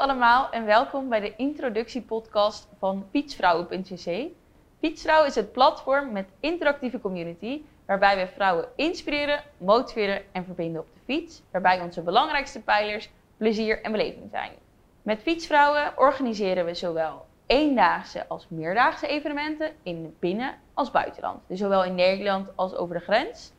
allemaal en welkom bij de introductiepodcast van fietsvrouwen.cc. Fietsvrouw is het platform met interactieve community waarbij we vrouwen inspireren, motiveren en verbinden op de fiets, waarbij onze belangrijkste pijlers plezier en beleving zijn. Met Fietsvrouwen organiseren we zowel eendaagse als meerdaagse evenementen in binnen- als buitenland. Dus zowel in Nederland als over de grens.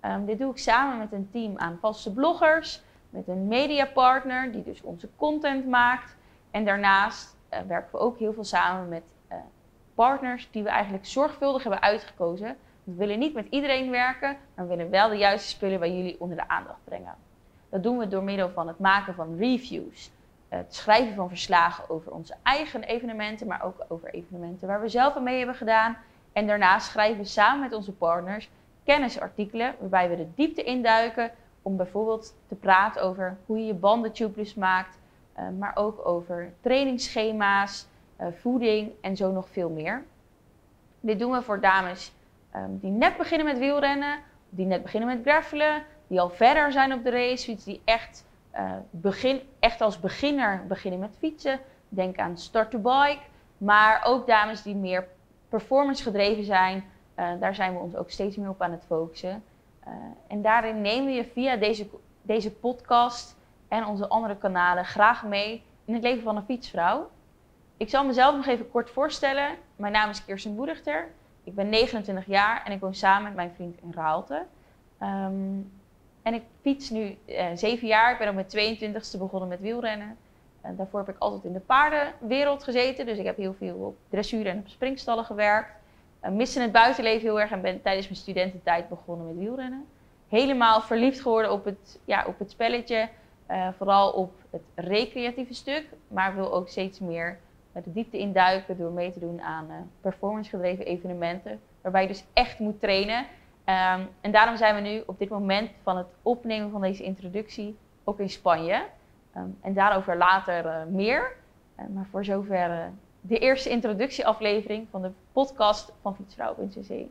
Ehm, dit doe ik samen met een team aan vaste bloggers, met een mediapartner die dus onze content maakt. En daarnaast uh, werken we ook heel veel samen met uh, partners die we eigenlijk zorgvuldig hebben uitgekozen. We willen niet met iedereen werken, maar we willen wel de juiste spullen bij jullie onder de aandacht brengen. Dat doen we door middel van het maken van reviews, het schrijven van verslagen over onze eigen evenementen, maar ook over evenementen waar we zelf aan mee hebben gedaan. En daarnaast schrijven we samen met onze partners kennisartikelen waarbij we de diepte induiken om bijvoorbeeld te praten over hoe je je banden tubeless maakt, uh, maar ook over trainingsschema's, uh, voeding en zo nog veel meer. Dit doen we voor dames um, die net beginnen met wielrennen, die net beginnen met gravelen, die al verder zijn op de racefiets, die echt, uh, begin, echt als beginner beginnen met fietsen. Denk aan start to bike, maar ook dames die meer performance gedreven zijn. daar zijn we ons ook steeds meer op aan het focussen. Uh, en daarin nemen we je via deze, deze podcast en onze andere kanalen graag mee in het leven van een fietsvrouw. Ik zal mezelf nog even kort voorstellen. Mijn naam is Kirsten Boedichter. Ik ben 29 jaar en ik woon samen met mijn vriend in Raalte. Um, en ik fiets nu uh, 7 jaar. Ik ben op mijn 22e begonnen met wielrennen. En daarvoor heb ik altijd in de paardenwereld gezeten. Dus ik heb heel veel op dressuur en op springstallen gewerkt miste het buitenleven heel erg en ben tijdens mijn studententijd begonnen met wielrennen. Helemaal verliefd geworden op het, ja, op het spelletje, uh, vooral op het recreatieve stuk, maar wil ook steeds meer de diepte induiken door mee te doen aan uh, performance gedreven evenementen, waarbij je dus echt moet trainen. Um, en daarom zijn we nu op dit moment van het opnemen van deze introductie ook in Spanje. Um, en daarover later meer. maar voor zover de eerste introductieaflevering van de podcast van Fietsvrouw.cc.